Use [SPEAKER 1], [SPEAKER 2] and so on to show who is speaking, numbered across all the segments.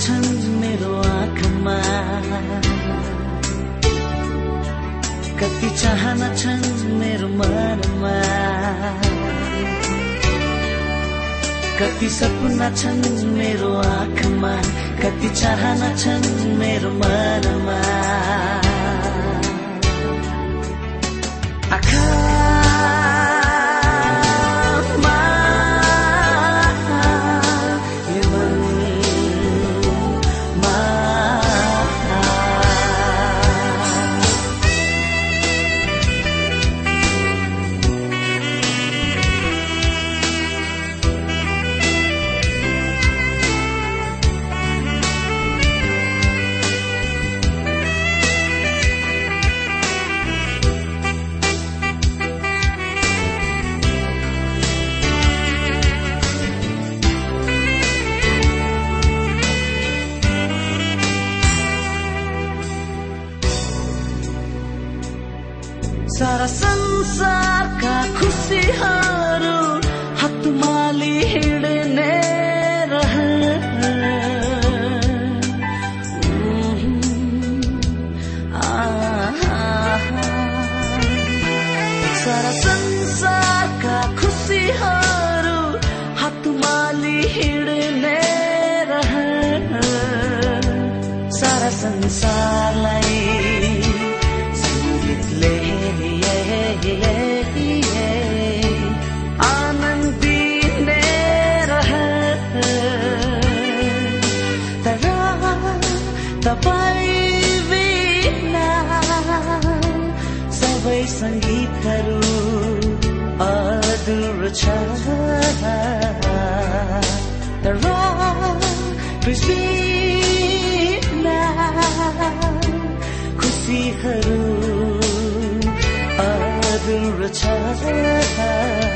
[SPEAKER 1] छन् मेरो आँखामा। कति चाहना छन् मेरो मनमा। कति सपना छन् मेरो आँखामा। कति चाहना छन् मेरो मनमा। सारा संसारलाई सङ्गीतले सबै सङ्गीतहरू अधुरो अधुरो छ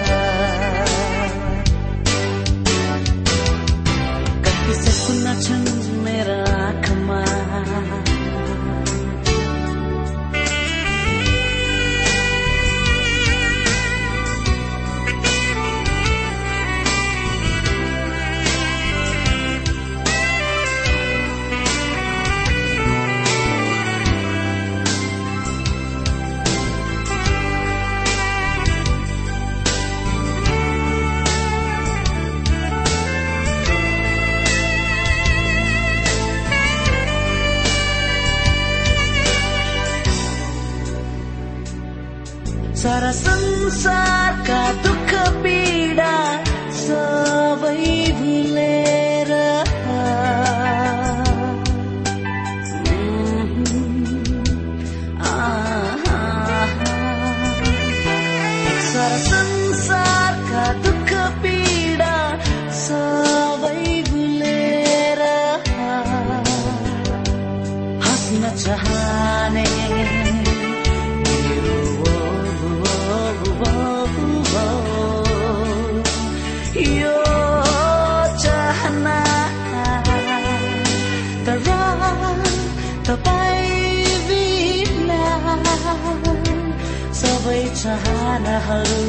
[SPEAKER 1] सहानाहरू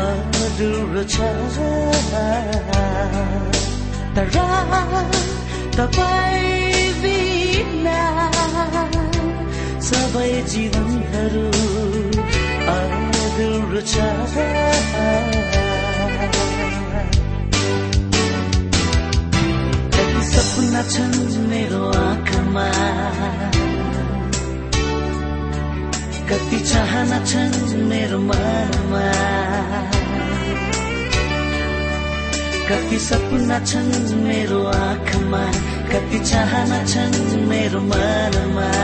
[SPEAKER 1] अधुरो छ। तर तपाईँ बिना सबै जीवनहरू अधुरो छ। सपना छन् मेरो आँखामा? कति चाहना छन् मेरो मनमा। कति सपना छन् मेरो आँखामा कति चाहना छन् मेरो मनमा।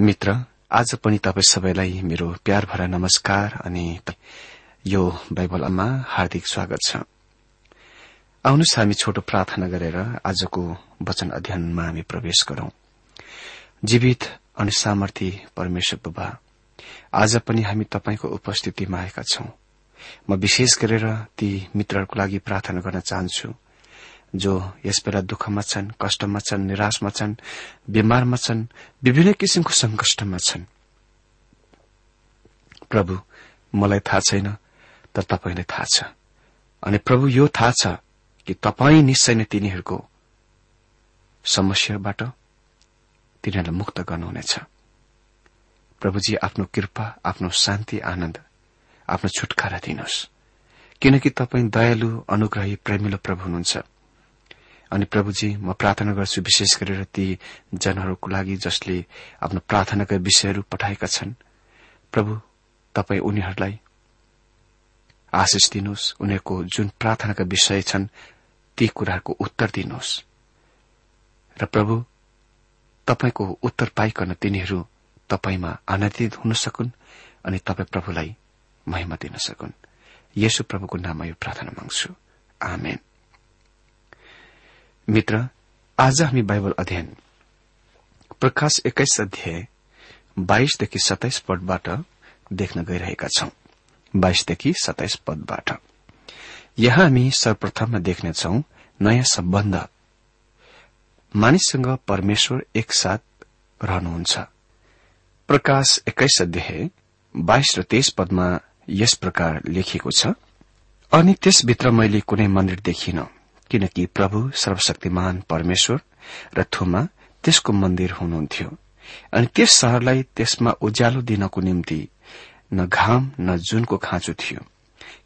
[SPEAKER 2] मित्र आज पनि तपाईँ सबैलाई मेरो प्यार भरा नमस्कार अनि यो बाइबलमा हार्दिक स्वागत छ। आउनुहोस् हामी छोटो प्रार्थना गरेर आजको वचन अध्ययनमा हामी प्रवेश गरौं। जीवित अनि सामर्थी परमेश्वर बुबा आज पनि हामी तपाईँको उपस्थितिमा आएका छौं। म विशेष गरेर ती मित्रहरूको लागि प्रार्थना गर्न चाहन्छु। जो यस बेला दुःखमा छन् कष्टमा छन् निराशमा छन् बिमारमा छन् विभिन्न किसिमको संकष्टमा छन्। प्रभु मलाई थाहा छैन तर तपाईँलाई थाहा छ। अनि प्रभु यो थाहा छ कि तपाईँ निश्चय नै तिनीहरूको समस्याबाट तिनीहरूलाई मुक्त गर्नुहुनेछ। प्रभुजी आफ्नो कृपा आफ्नो शान्ति आनन्द आफ्नो छुटकारा दिनुहोस्। किनकि तपाईँ दयालु अनुग्रही प्रेमिलो प्रभु हुनुहुन्छ। अनि प्रभुजी म प्रार्थना गर्छु विशेष गरेर ती जनहरूको लागि जसले आफ्नो प्रार्थनाका विषयहरू पठाएका छन्। प्रभु तपाई उनीहरूलाई आशिष दिनुहोस्। उनीहरूको जुन प्रार्थनाका विषय छन् ती कुराहरूको उत्तर दिनुहोस्। र प्रभु तपाईँको उत्तर पाइकन तिनीहरू तपाईँमा आनन्दित हुन सकुन् अनि तपाईँ प्रभुलाई महिमा दिन सकुन्। यसो प्रभुको नाममा यो प्रार्थना माग्छु। आमेन। मित्र आज हामी बाइबल अध्ययन प्रकाश एक्काइस अध्याय बाइसदेखि सताइस पदबाट देख्न गइरहेका छौं। बाइसदेखि सताइस पदबाट। यहाँ हामी सर्वप्रथममा देख्नेछौ नयाँ सम्बन्ध। मानिससँग परमेश्वर एकसाथ रहनुहुन्छ। प्रकाश एक्काइस अध्याय बाइस र तेइस पदमा यस प्रकार लेखिएको छ अनि त्यसभित्र मैले कुनै मन्दिर देखिन। किनकि प्रभु सर्वशक्तिमान परमेश्वर र थुमा त्यसको मन्दिर हुनुहुन्थ्यो। अनि त्यस शहरलाई त्यसमा उज्यालो दिनको निम्ति न घाम न जुनको खाँचो थियो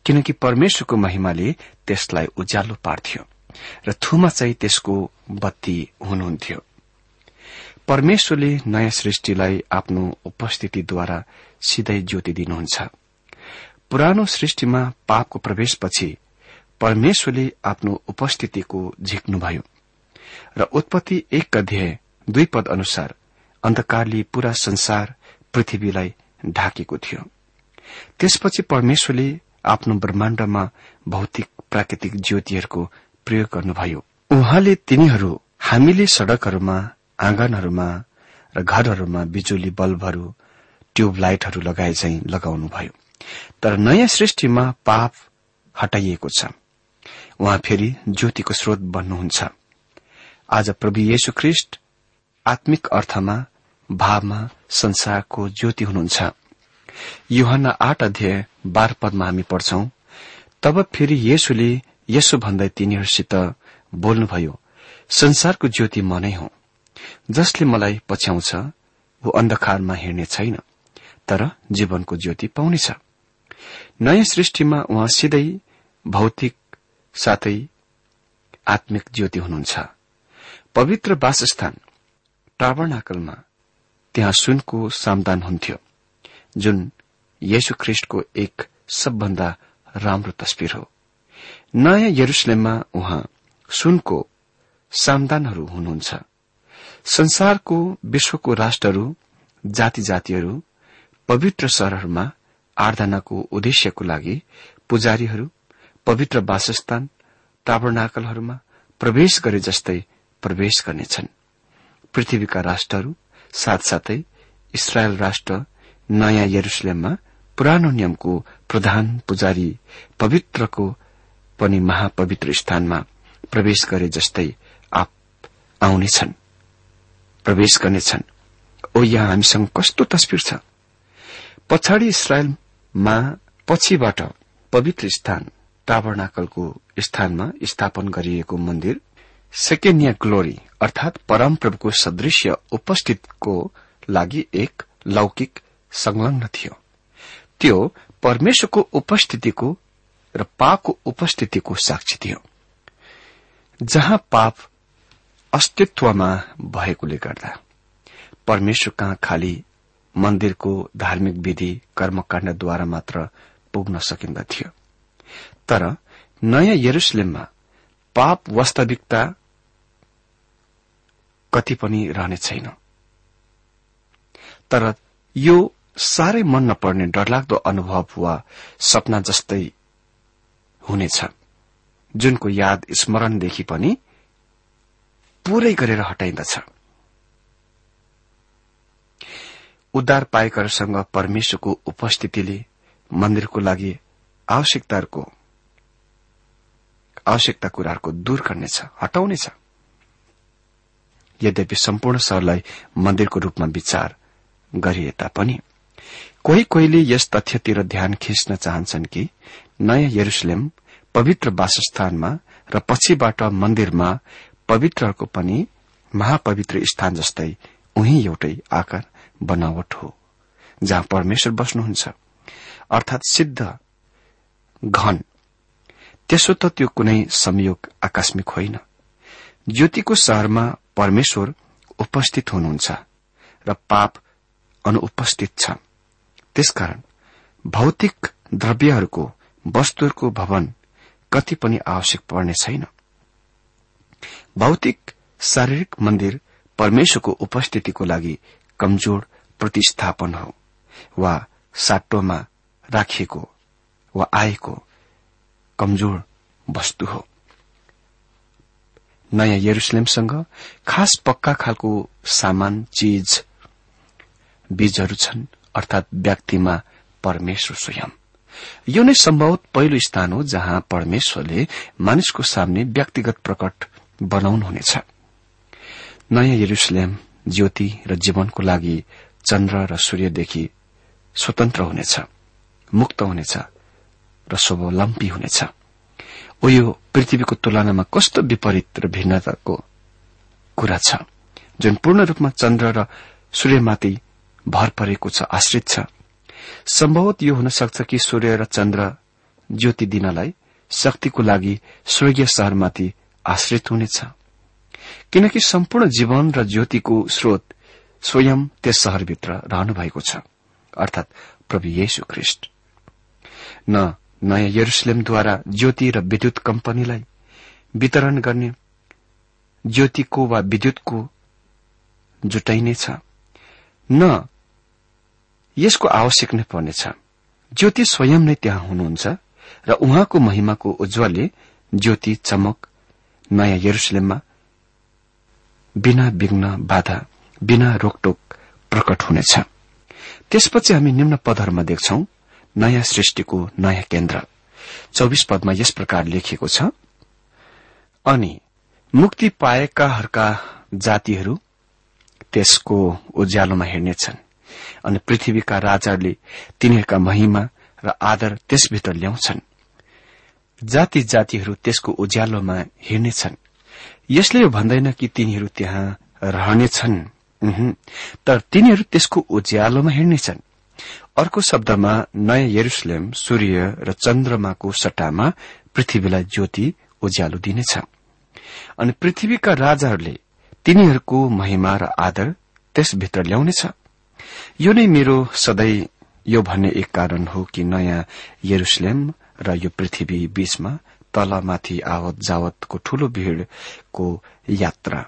[SPEAKER 2] किनकि परमेश्वरको महिमाले त्यसलाई उज्यालो पार्थ्यो र थुमा चाहिँ त्यसको बत्ती हुनुहुन्थ्यो। परमेश्वरले नयाँ सृष्टिलाई आफ्नो उपस्थितिद्वारा सिधै ज्योति दिनुहुन्छ। पुरानो सृष्टिमा पापको प्रवेशपछि परमेश्वरले आफ्नो उपस्थितिको झिक्नुभयो। र उत्पत्ति एक अध्याय दुई पद अनुसार अन्धकारले पूरा संसार पृथ्वीलाई ढाकेको थियो। त्यसपछि परमेश्वरले आफ्नो ब्रह्माण्डमा भौतिक प्राकृतिक ज्योतिहरूको प्रयोग गर्नुभयो। उहाँले तिनीहरू हामीले सड़कहरूमा आँगनहरूमा र घरहरूमा बिजुली बल्बहरू ट्यूबलाइटहरू लगाए चाहिँ लगाउनुभयो। तर नयाँ सृष्टिमा पाप हटाइएको छ। उहाँ फेरि ज्योतिको स्रोत बन्नुहुन्छ। आज प्रभु येशु ख्रिष्ट आत्मिक अर्थमा भावमा संसारको ज्योति हुनुहुन्छ। युहन्ना आठ अध्याय बाह्र पदमा हामी पढ्छौं तब फेरि येशुले यसो भन्दै तिनीहरूसित बोल्नुभयो संसारको ज्योति म नै हुँ। जसले मलाई पछ्याउँछ ऊ अन्धकारमा हिँड्ने छैन तर जीवनको ज्योति पाउनेछ। नयाँ सृष्टिमा उहाँ सिधै भौतिक साथै आत्मिक ज्योति हुनुहुन्छ। पवित्र वासस्थान टावर्नाकलमा त्यहाँ सुनको सामदान हुन्थ्यो जुन येशु ख्रिष्टको एक सबभन्दा राम्रो तस्विर हो। नयाँ यरुसलेममा उहाँ सुनको सामदानहरू हुनुहुन्छ। संसारको विश्वको राष्ट्रहरू जाति जातिहरू पवित्र शहरहरूमा आराधनाको उद्देश्यको लागि पुजारीहरू पवित्र वासस्थान टाबरनाकलहरूमा प्रवेश गरे जस्तै प्रवेश गर्नेछन्। पृथ्वीका राष्ट्रहरू साथसाथै इसरायल राष्ट्र नयाँ यरुसलेममा पुरानो नियमको प्रधान पुजारी पवित्रको पनि महापवित्र स्थानमा प्रवेश गरे जस्तै आउनेछन्। प्रवेश गर्नेछन्। ओ यहाँ हामीसँग कस्तो तस्विर छ? पछाडि इसरायलमा पछिबाट पवित्र स्थान। टाबरनाकलको स्थानमा स्थापन गरिएको मन्दिर सेकेन्या ग्लोरी अर्थात परमप्रभुको सदृश्य उपस्थितको लागि एक लौकिक संलग्न थियो। त्यो परमेश्वरको उपस्थितिको र पापको उपस्थितिको साक्षी थियो जहाँ पाप अस्तित्वमा भएकोले गर्दा। परमेश्वर कहाँ खालि मन्दिरको धार्मिक विधि कर्मकाण्डद्वारा मात्र पुग्न सकिन्दथ्यो। तर नयाँ यरुसलेममा पाप वास्तविकता कति पनि रहने छैन। तर यो साह्रै मन नपर्ने डरलाग्दो अनुभव वा सपना जस्तै हुनेछ जुनको याद स्मरणदेखि पनि पूरै गरेर हटाइन्दछ उद्धार पाएकाहरूसँग परमेश्वरको उपस्थितिले मन्दिरको लागि आवश्यकताहरूको आवश्यकता कुराहरूको दूर गर्नेछ हटाउनेछ। यद्यपि सम्पूर्ण शहरलाई मन्दिरको रूपमा विचार गरिए तापनि कोही कोहीले यस तथ्यतिर ध्यान खिच्न चाहन्छन् कि नयाँ यरुसलेम पवित्र वासस्थानमा र पछिबाट मन्दिरमा पवित्रको पनि महापवित्र स्थान जस्तै उही एउटै आकार बनावट हो जहाँ परमेश्वर बस्नुहुन्छ। अर्थात सिद्ध घन त्यसो त त्यो कुनै संयोग आकस्मिक होइन। ज्योतिको शहरमा परमेश्वर उपस्थित हुनुहुन्छ र पाप अनुपस्थित छ। त्यसकारण भौतिक द्रव्यहरूको वस्तुहरूको भवन कति पनि आवश्यक पर्ने छैन। भौतिक शारीरिक मन्दिर परमेश्वरको उपस्थितिको लागि कमजोर प्रतिस्थापन हो वा साटोमा राखिएको वा आएको कमजोर वस्तु हो। नयाँ यरुसलेमसँग खास पक्का खालको सामान चीज बीजहरू छन् अर्थात व्यक्तिमा परमेश्वर स्वयं। यो नै सम्भवत पहिलो स्थान हो जहाँ परमेश्वरले मानिसको सामने व्यक्तिगत प्रकट बनाउनुहुनेछ। नयाँ यरुसलेम ज्योति र जीवनको लागि चन्द्र र सूर्यदेखि स्वतन्त्र हुनेछ मुक्त हुनेछ। र स्वावलम्बी हुनेछ। यो पृथ्वीको तुलनामा कस्तो विपरीत र भिन्नताको कुरा छ जुन पूर्ण रूपमा चन्द्र र सूर्यमाथि भर परेको छ आश्रित छ। सम्भवत यो हुन सक्छ कि सूर्य र चन्द्र ज्योति दिनलाई शक्तिको लागि स्वर्गीय शहरमाथि आश्रित हुनेछ। किनकि सम्पूर्ण जीवन र ज्योतिको स्रोत स्वयं त्यस शहरभित्र रहनु भएको छ अर्थात प्रभु येशु ख्रिष्ट। न नयाँ यरुसलेमद्वारा ज्योति र विद्युत कम्पनीलाई वितरण गर्ने ज्योतिको वा विद्युतको जुटाइनेछ न यसको आवश्यक नै पर्नेछ ज्योति स्वयं नै त्यहाँ हुनुहुन्छ र उहाँको महिमाको उज्जवलले ज्योति चमक नयाँ यरुसलेममा बिना विघ्न बाधा बिना रोकटोक प्रकट हुनेछ। त्यसपछि हामी निम्न पदहरूमा देख्छौं। नयाँ सृष्टिको नयाँ केन्द्र। चौविस पदमा यस प्रकार लेखिएको छ अनि मुक्ति पाएकाहरूका जातिहरू त्यसको उज्यालोमा हेर्नेछन् अनि पृथ्वीका राजाहरूले तिनीहरूका महिमा र आदर त्यसभित्र ल्याउँछन्। जाति जातिहरू त्यसको उज्यालोमा हिँड्नेछन्। यसले भन्दैन कि तिनीहरू त्यहाँ रहनेछन्। तर तिनीहरू त्यसको उज्यालोमा हिँड्नेछन्। अर्को शब्दमा नयाँ यरुसलेम सूर्य र चन्द्रमाको सट्टामा पृथ्वीलाई ज्योति उज्यालो दिनेछ। अनि पृथ्वीका राजाहरूले तिनीहरूको महिमा र आदर त्यसभित्र ल्याउनेछ। यो नै मेरो सधैँ यो भन्ने एक कारण हो कि नयाँ यरुसलेम र यो पृथ्वी बीचमा तलमाथि आवत जावतको ठूलो भीड़को यात्रा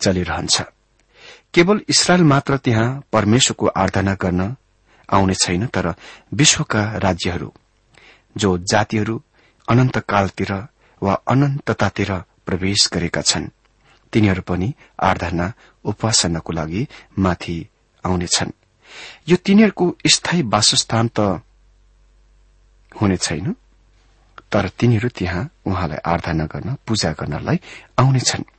[SPEAKER 2] चलिरहन्छ। केवल इसरायल मात्र त्यहाँ परमेश्वरको आराधना गर्न आउने छैन तर विश्वका राज्यहरू जो जातिहरू अनन्तकालतिर वा अनन्ततातिर प्रवेश गरेका छन् तिनीहरू पनि आराधना उपासनाको लागि माथि आउनेछन् यो तिनीहरूको स्थायी वासस्थान त हुने छैन तर तिनीहरू त्यहाँ उहाँलाई आराधना गर्न पूजा गर्नलाई आउनेछन्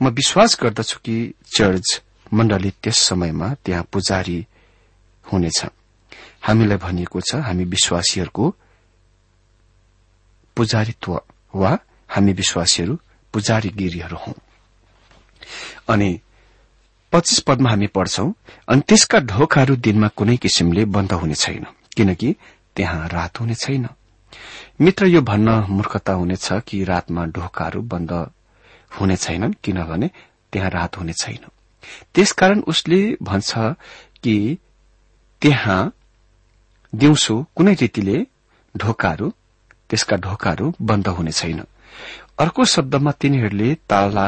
[SPEAKER 2] म विश्वास गर्दछु कि चर्च मण्डली त्यस समयमा त्यहाँ पुजारी हुनेछ। हामीलाई भनिएको छ हामी विश्वासीहरूको पुजारीत्व वा हामी विश्वासीहरू पुजारीगिरीहरू हौ। अनि पच्चिस पदमा हामी पढ्छौं अनि त्यसका ढोकाहरू दिनमा कुनै किसिमले बन्द हुने छैन किनकि त्यहाँ रात हुने छैन। मित्र यो भन्न मूर्खता हुनेछ कि रातमा ढोकाहरू बन्द हुने छैनन् किनभने त्यहाँ रात हुने छैन। त्यसकारण उसले भन्छ कि त्यहाँ दिउँसो कुनै रीतिले ढोकाहरू त्यसका ढोकाहरू बन्द हुने छैन। अर्को शब्दमा तिनीहरूले ताला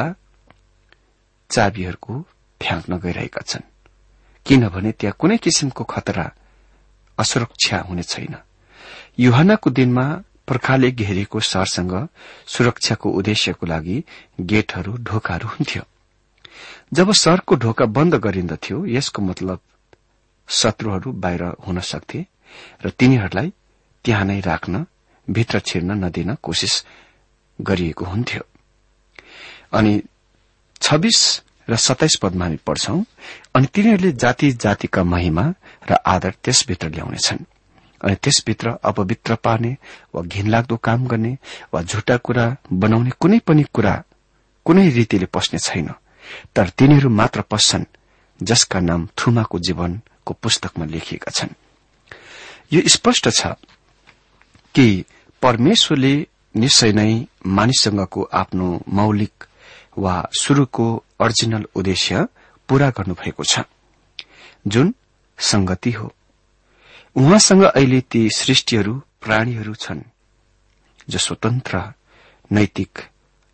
[SPEAKER 2] चाबीहरूको फ्याँक्न गइरहेका छन् किनभने त्यहाँ कुनै किसिमको खतरा असुरक्षा हुने छैन। युहनाको दिनमा पर्खाले घेरिएको शहरसँग सुरक्षाको उद्देश्यको लागि गेटहरू ढोकाहरू हुन्थ्यो। जब शहरको ढोका बन्द गरिन्दथ्यो यसको मतलब शत्रुहरू बाहिर हुन सक्थे र तिनीहरूलाई त्यहाँ नै राख्न भित्र छिर्न नदिन कोशिश गरिएको हुन्थ्यो। अनि छब्बीस र सताइस पदमा हामी पढ्छौं अनि तिनीहरूले जाति जातिका महिमा र आदर त्यसभित्र ल्याउनेछन्। अनि त्यसभित्र अपवित्र पार्ने वा घिनलाग्दो काम गर्ने वा झुटा कुरा बनाउने कुनै पनि कुरा कुनै रीतिले पस्ने छैन। तर तिनीहरू मात्र पस्छन् जसका नाम थुमाको जीवनको पुस्तकमा लेखिएका छन्। यो स्पष्ट छ कि परमेश्वरले निश्चय नै मानिससँगको आफ्नो मौलिक वा शुरूको ओरिजिनल उद्देश्य पूरा गर्नुभएको छ। जुन संगति हो। उहाँसँग अहिले ती सृष्टिहरू प्राणीहरू छन् जो स्वतन्त्र नैतिक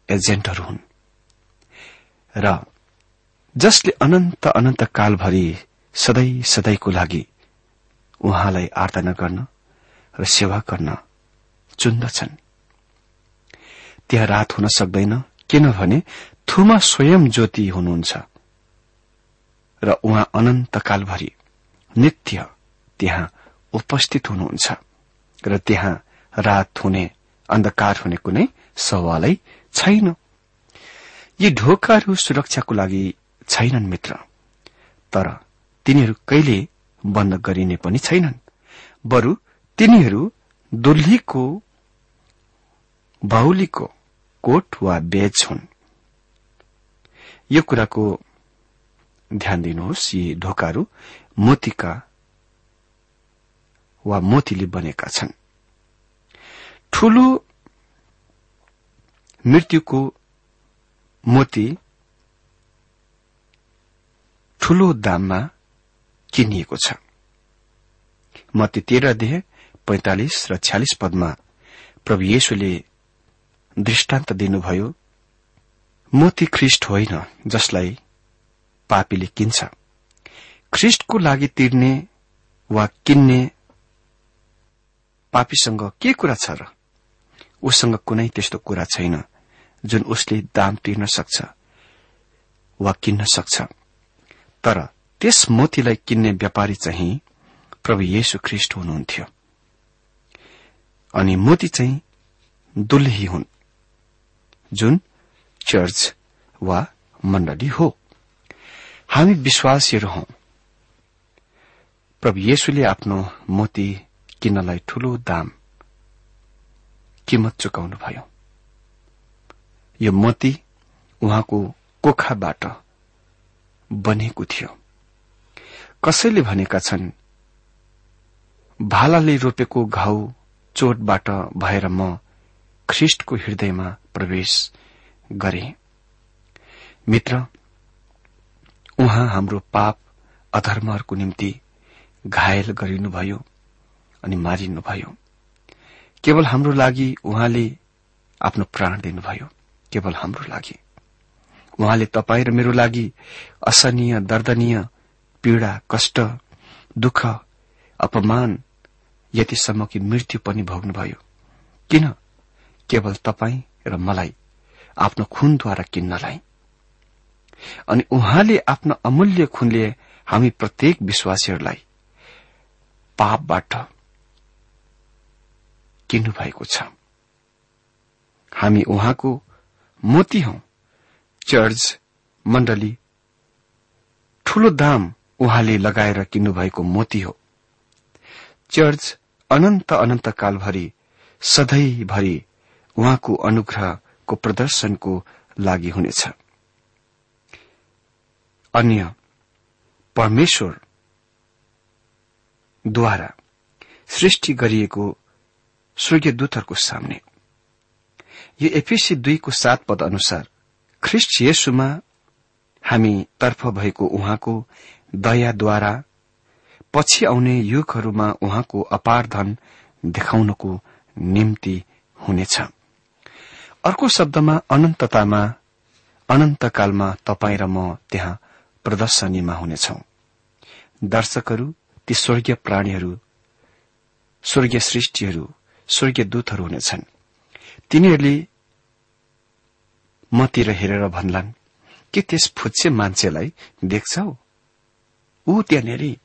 [SPEAKER 2] एजेन्टहरू हुन्। र जसले अनन्त अनन्त कालभरि सधैँ सधैँको लागि उहाँलाई आराधना गर्न र सेवा गर्न चुन्दछन्। त्यहाँ रात हुन सक्दैन। किनभने थुमा स्वयं ज्योति हुनुहुन्छ र उहाँ अनन्तकालभरि नित्य त्यहाँ उपस्थित हुनुहुन्छ र त्यहाँ रात हुने अन्धकार हुने कुनै सवालै छैन। यी ढोकाहरू सुरक्षाको लागि छैनन् मित्र। तर तिनीहरू कहिले बन्द गरिने पनि छैनन्। बरु तिनीहरू दुल्लीको बाहुलीको कोट वा बेज हुन्। यो कुराको ध्यान दिनुहोस् यी ढोकाहरू मोतीका वा मोतीले बनेका छन्। ठूलो मृत्युको मोती ठूलो दाममा किनिएको छ। मती तेह्र देह पैंतालिस र छ्यालिस पदमा प्रभु येशुले दृष्टान्त दिनुभयो मोती ख्रिष्ट होइन जसलाई पापीले किन्छ। ख्रिष्टको लागि तिर्ने वा किन्ने पापीसँग के कुरा छ र? उसँग कुनै त्यस्तो कुरा छैन जुन उसले दाम तिर्न सक्छ वा किन्न सक्छ। तर त्यस मोतीलाई किन्ने व्यापारी चाहिँ प्रभु येशु ख्रिष्ट हुनुहुन्थ्यो। अनि मोती चाहिँ दुल्ही हुन् जुन चर्च वा मण्डली हो। हामी विश्वासीहरू हौ। प्रभु येशुले आफ्नो मोती किन्नलाई ठूलो दाम किमत चुकाउनुभयो। यो मोती उहाँको कोखाबाट बनेको थियो। कसैले भनेका छन् भालाले रोपेको घाउ चोटबाट भएर म ख्रिष्टको हृदयमा प्रवेश गरे। मित्र उहाँ हाम्रो पाप अधर्महरूको निम्ति घायल गरिनुभयो अनि मारिनुभयो। केवल हाम्रो लागि उहाँले आफ्नो प्राण दिनुभयो। केवल हाम्रो लागि। उहाँले तपाईँ र मेरो लागि असहनीय दर्दनीय पीड़ा कष्ट दुःख अपमान यतिसम्म कि मृत्यु पनि भोग्नुभयो। किन? केवल तपाईँ र मलाई आफ्नो खुनद्वारा किन्नलाई। अनि उहाँले आफ्नो अमूल्य खुनले हामी प्रत्येक विश्वासीहरूलाई पापबाट किन्नु भएको छ। हामी उहाँको मोती हौ। चर्च मण्डली ठूलो दाम उहाँले लगाएर किन्नुभएको मोती हो। चर्च अनन्त अनन्त कालभरि सधैँभरि उहाँको अनुग्रहको प्रदर्शनको लागि हुनेछ। अन्य परमेश्वरद्वारा सृष्टि गरिएको स्वर्गीय दूतहरूको सामने यो एफिसी दुईको सात पद अनुसार ख्रिस्ट येशुमा हामी तर्फ भएको उहाँको दयाद्वारा पछि आउने युगहरूमा उहाँको अपार धन देखाउनको निम्ति हुनेछ। अर्को शब्दमा अनन्ततामा अनन्तकालमा तपाईँ र म त्यहाँ प्रदर्शनीमा हुनेछौ। दर्शकहरू ती स्वर्गीय प्राणीहरू स्वर्गीय सृष्टिहरू स्वर्गीय दूतहरू हुनेछन्। तिनीहरूले मतिर हेरेर भन्लान् के त्यस फुच्चे मान्छेलाई देख्छौ? ऊ त्यहाँनिर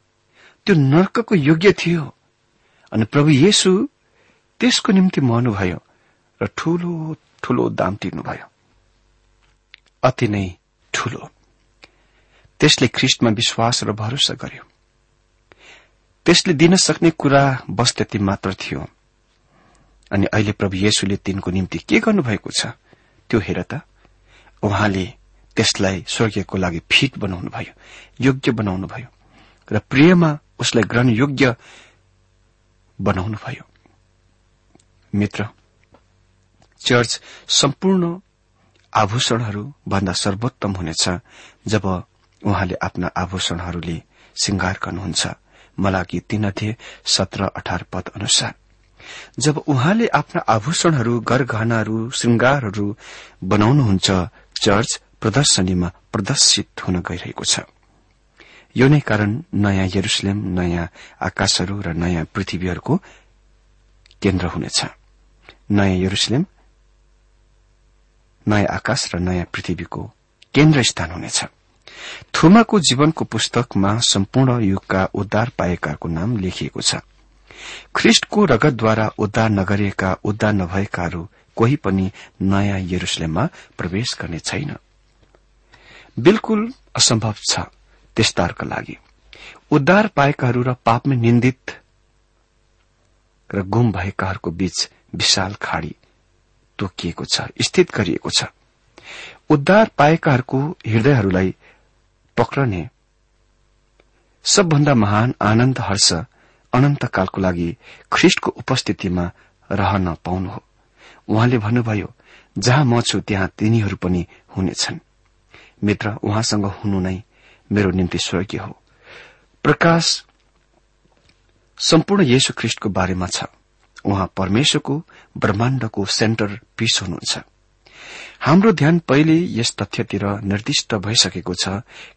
[SPEAKER 2] त्यो नर्कको योग्य थियो। अनि प्रभु येशु त्यसको निम्ति मर्नुभयो र ठूलो ठूलो दाम तिर्नुभयो। अति नै ठूलो। त्यसले ख्रिस्टमा विश्वास र भरोसा गर्यो। त्यसले दिन सक्ने कुरा बस त्यति मात्र थियो। अनि अहिले प्रभु येशुले तिनको निम्ति के गर्नुभएको छ त्यो हेर त। उहाँले त्यसलाई स्वर्गीयको लागि फिट बनाउनु भयो योग्य बनाउनु भयो र प्रियमा उसलाई ग्रहण योग्य बनाउनु भयो। मित्र चर्च सम्पूर्ण आभूषणहरू भन्दा सर्वोत्तम हुनेछ जब उहाँले आफ्ना आभूषणहरूले श्रृंगार गर्नुहुन्छ। मलाकी तीन अध्यय सत्र अठार पद अनुसार। जब उहाँले आफ्ना आभूषणहरू गरगहनाहरू श्रृंगारहरू बनाउनुहुन्छ चर्च प्रदर्शनीमा प्रदर्शित हुन गइरहेको छ। यो नै कारण नयाँ यरुसलेम नयाँ आकाशहरू र नयाँ पृथ्वीहरूको केन्द्र हुनेछ। नयाँ यरुसलेम नयाँ आकाश र नयाँ पृथ्वीको केन्द्र स्थान हुनेछ। थुमाको जीवनको पुस्तकमा सम्पूर्ण युगका उद्धार पाएकाको नाम लेखिएको छ। ख्रिष्टको रगतद्वारा उद्धार नगरिएका उद्धार नभएकाहरू कोही पनि नयाँ यरुसलेममा प्रवेश गर्ने छैन। बिल्कुल असम्भव छ त्यस्ताहरूका लागि। उद्धार पाएकाहरू र पापमा निन्दित र गुम भएकाहरूको बीच विशाल खाड़ी तोकिएको छ स्थित गरिएको छ। उद्धार पाएकाहरूको हृदयहरूलाई पक्रने सबभन्दा महान आनन्द हर्ष अनन्तकालको लागि ख्रिष्टको उपस्थितिमा रहन पाउनु हो। उहाँले भन्नुभयो जहाँ म छु त्यहाँ तिनीहरू पनि हुनेछन्। मित्र उहाँसँग हुनु नै मेरो निम्ति स्वर्गीय हो। प्रकाश सम्पूर्ण येशु ख्रिष्टको बारेमा छ। उहाँ परमेश्वरको ब्रह्माण्डको सेन्टर पीस हुनुहुन्छ। हाम्रो ध्यान पहिले यस तथ्यतिर निर्दिष्ट भइसकेको छ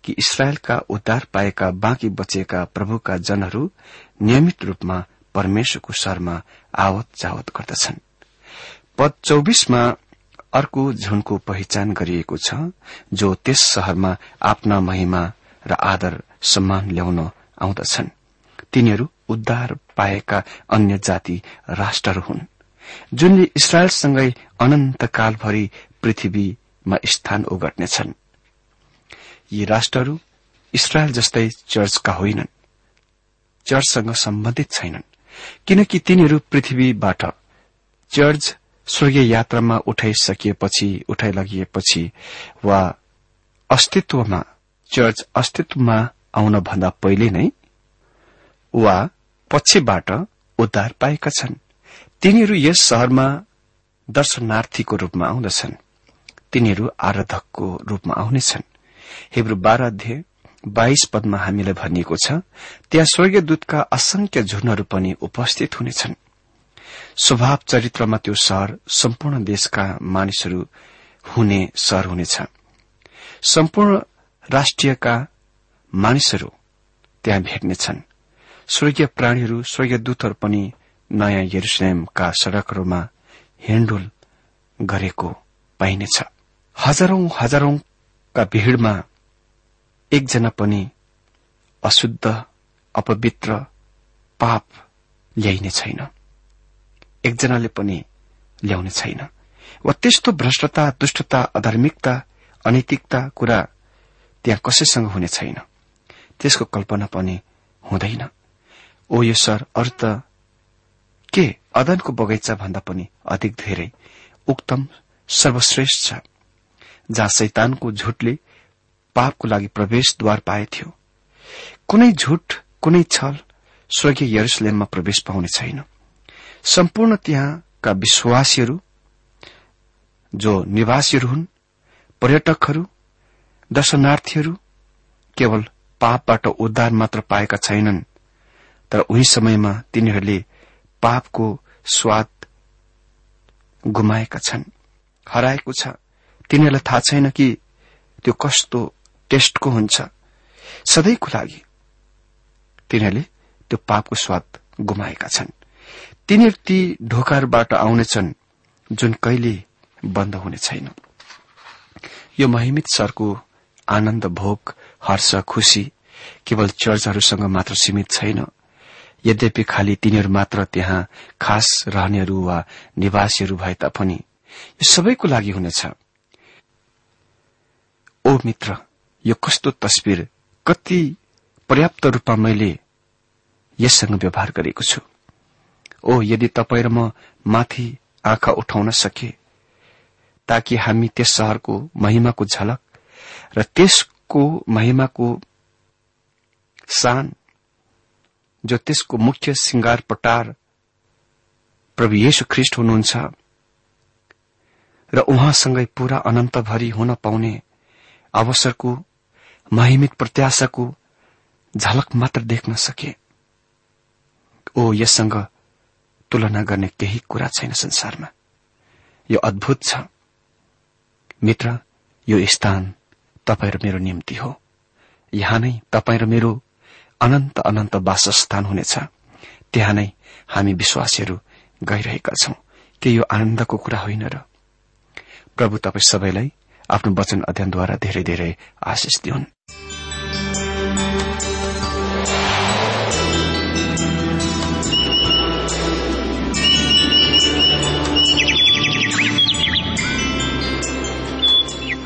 [SPEAKER 2] कि इसरायलका उद्धार पाएका बाँकी बचेका प्रभुका जनहरू नियमित रूपमा परमेश्वरको शरमा आवत जावत गर्दछन्। पद चौबिसमा अर्को झुनको पहिचान गरिएको छ जो त्यस शहरमा आफ्ना महिमा र आदर सम्मान ल्याउन आउँदछन्। तिनीहरू उद्धार पाएका अन्य जाति राष्ट्रहरू हुन्। जुनले इसरायलसँगै अनन्तकालभरि पृथ्वीमा स्थान ओगट्नेछन्। यी राष्ट्रहरू इसरायल जस्तै चर्चका होइनन्। चर्चसँग सम्बन्धित छैनन्। किनकि तिनीहरू पृथ्वीबाट चर्च स्वर्गीय यात्रामा उठाइसकिएपछि उठाइ लगिएपछि वा अस्तित्वमा चर्च अस्तित्वमा आउन भन्दा पहिले नै वा पछिबाट उद्धार पाएका छन्। तिनीहरू यस शहरमा दर्शनार्थीको रूपमा आउँदछन्। तिनीहरू आराधकको रूपमा आउनेछन्। हिब्रू अध्यय बाइस पदमा हामीलाई भनिएको छ त्यहाँ स्वर्गीय दूतका असंख्य झुनहरू पनि उपस्थित हुनेछन्। स्वभाव चरित्रमा त्यो सहर सम्पूर्ण देशका मानिसहरू हुने सहर हुनेछ। सम्पूर्ण राष्ट्रियका मानिसहरू त्यहाँ भेट्नेछन्। स्वर्गीय प्राणीहरू स्वर्गीय दूतहरू पनि नयाँ यरुसलेमका सड़कहरूमा हिँडुल गरेको पाइनेछ। हजारौं हजारौंका भीड़मा एकजना पनि अशुद्ध अपवित्र पाप ल्याइने छैन। एकजनाले पनि ल्याउने छैन। वा त्यस्तो भ्रष्टता दुष्टता अधार्मिकता अनैतिकता कुरा त्यहाँ कसैसँग हुने छैन। त्यसको कल्पना पनि हुँदैन। ओ यो सर अरू त के अदनको बगैँचा भन्दा पनि अधिक धेरै उक्तम सर्वश्रेष्ठ छ जहाँ शैतानको झुटले पापको लागि प्रवेशद्वार पाएथ्यो कुनै झुट कुनै छल स्वर्गीय यरुसलेममा प्रवेश पाउने छैन। सम्पूर्ण त्यहाँका विश्वासीहरू जो निवासीहरू हुन् पर्यटकहरू दर्शनार्थीहरू केवल पापबाट उद्धार मात्र पाएका छैनन् तर उही समयमा तिनीहरूले पापको स्वाद गुमाएका छन्। हराएको छ। तिनीहरूलाई थाहा छैन कि त्यो कस्तो टेस्टको हुन्छ। सधैँको लागि तिनीहरूले त्यो पापको स्वाद गुमाएका छन्। तिनीहरू ती ढोकाहरूबाट आउनेछन् जुन कहिले बन्द हुने छैन। यो महिमित सरको आनन्द भोग हर्ष खुशी केवल चर्चहरूसँग मात्र सीमित छैन। यद्यपि खालि तिनीहरू मात्र त्यहाँ खास रहनेहरू वा निवासीहरू भए तापनि यो सबैको लागि हुनेछ। ओ मित्र यो कस्तो तस्विर कति पर्याप्त रूपमा मैले यससँग व्यवहार गरेको छु। ओ यदि तपाईँ र म माथि आँखा उठाउन सके ताकि हामी त्यस शहरको महिमाको झलक र त्यसको महिमाको सान जो त्यसको मुख्य श्रृंगार पटार प्रभु येशु ख्रिष्ट हुनुहुन्छ र उहाँसँगै पूरा अनन्तभरि हुन पाउने अवसरको महिमित प्रत्याशाको झलक मात्र देख्न सके। ओ यससँग तुलना गर्ने केही कुरा छैन संसारमा। यो अद्भुत छ। मित्र यो स्थान तपाईँ र मेरो निम्ति हो। यहाँ नै तपाईँ र मेरो अनन्त अनन्त वासस्थान हुनेछ। त्यहाँ नै हामी विश्वासीहरू गइरहेका छौं। के यो आनन्दको कुरा होइन र? प्रभु तपाईँ सबैलाई आफ्नो वचन अध्ययनद्वारा धेरै धेरै आशिष दिउन्।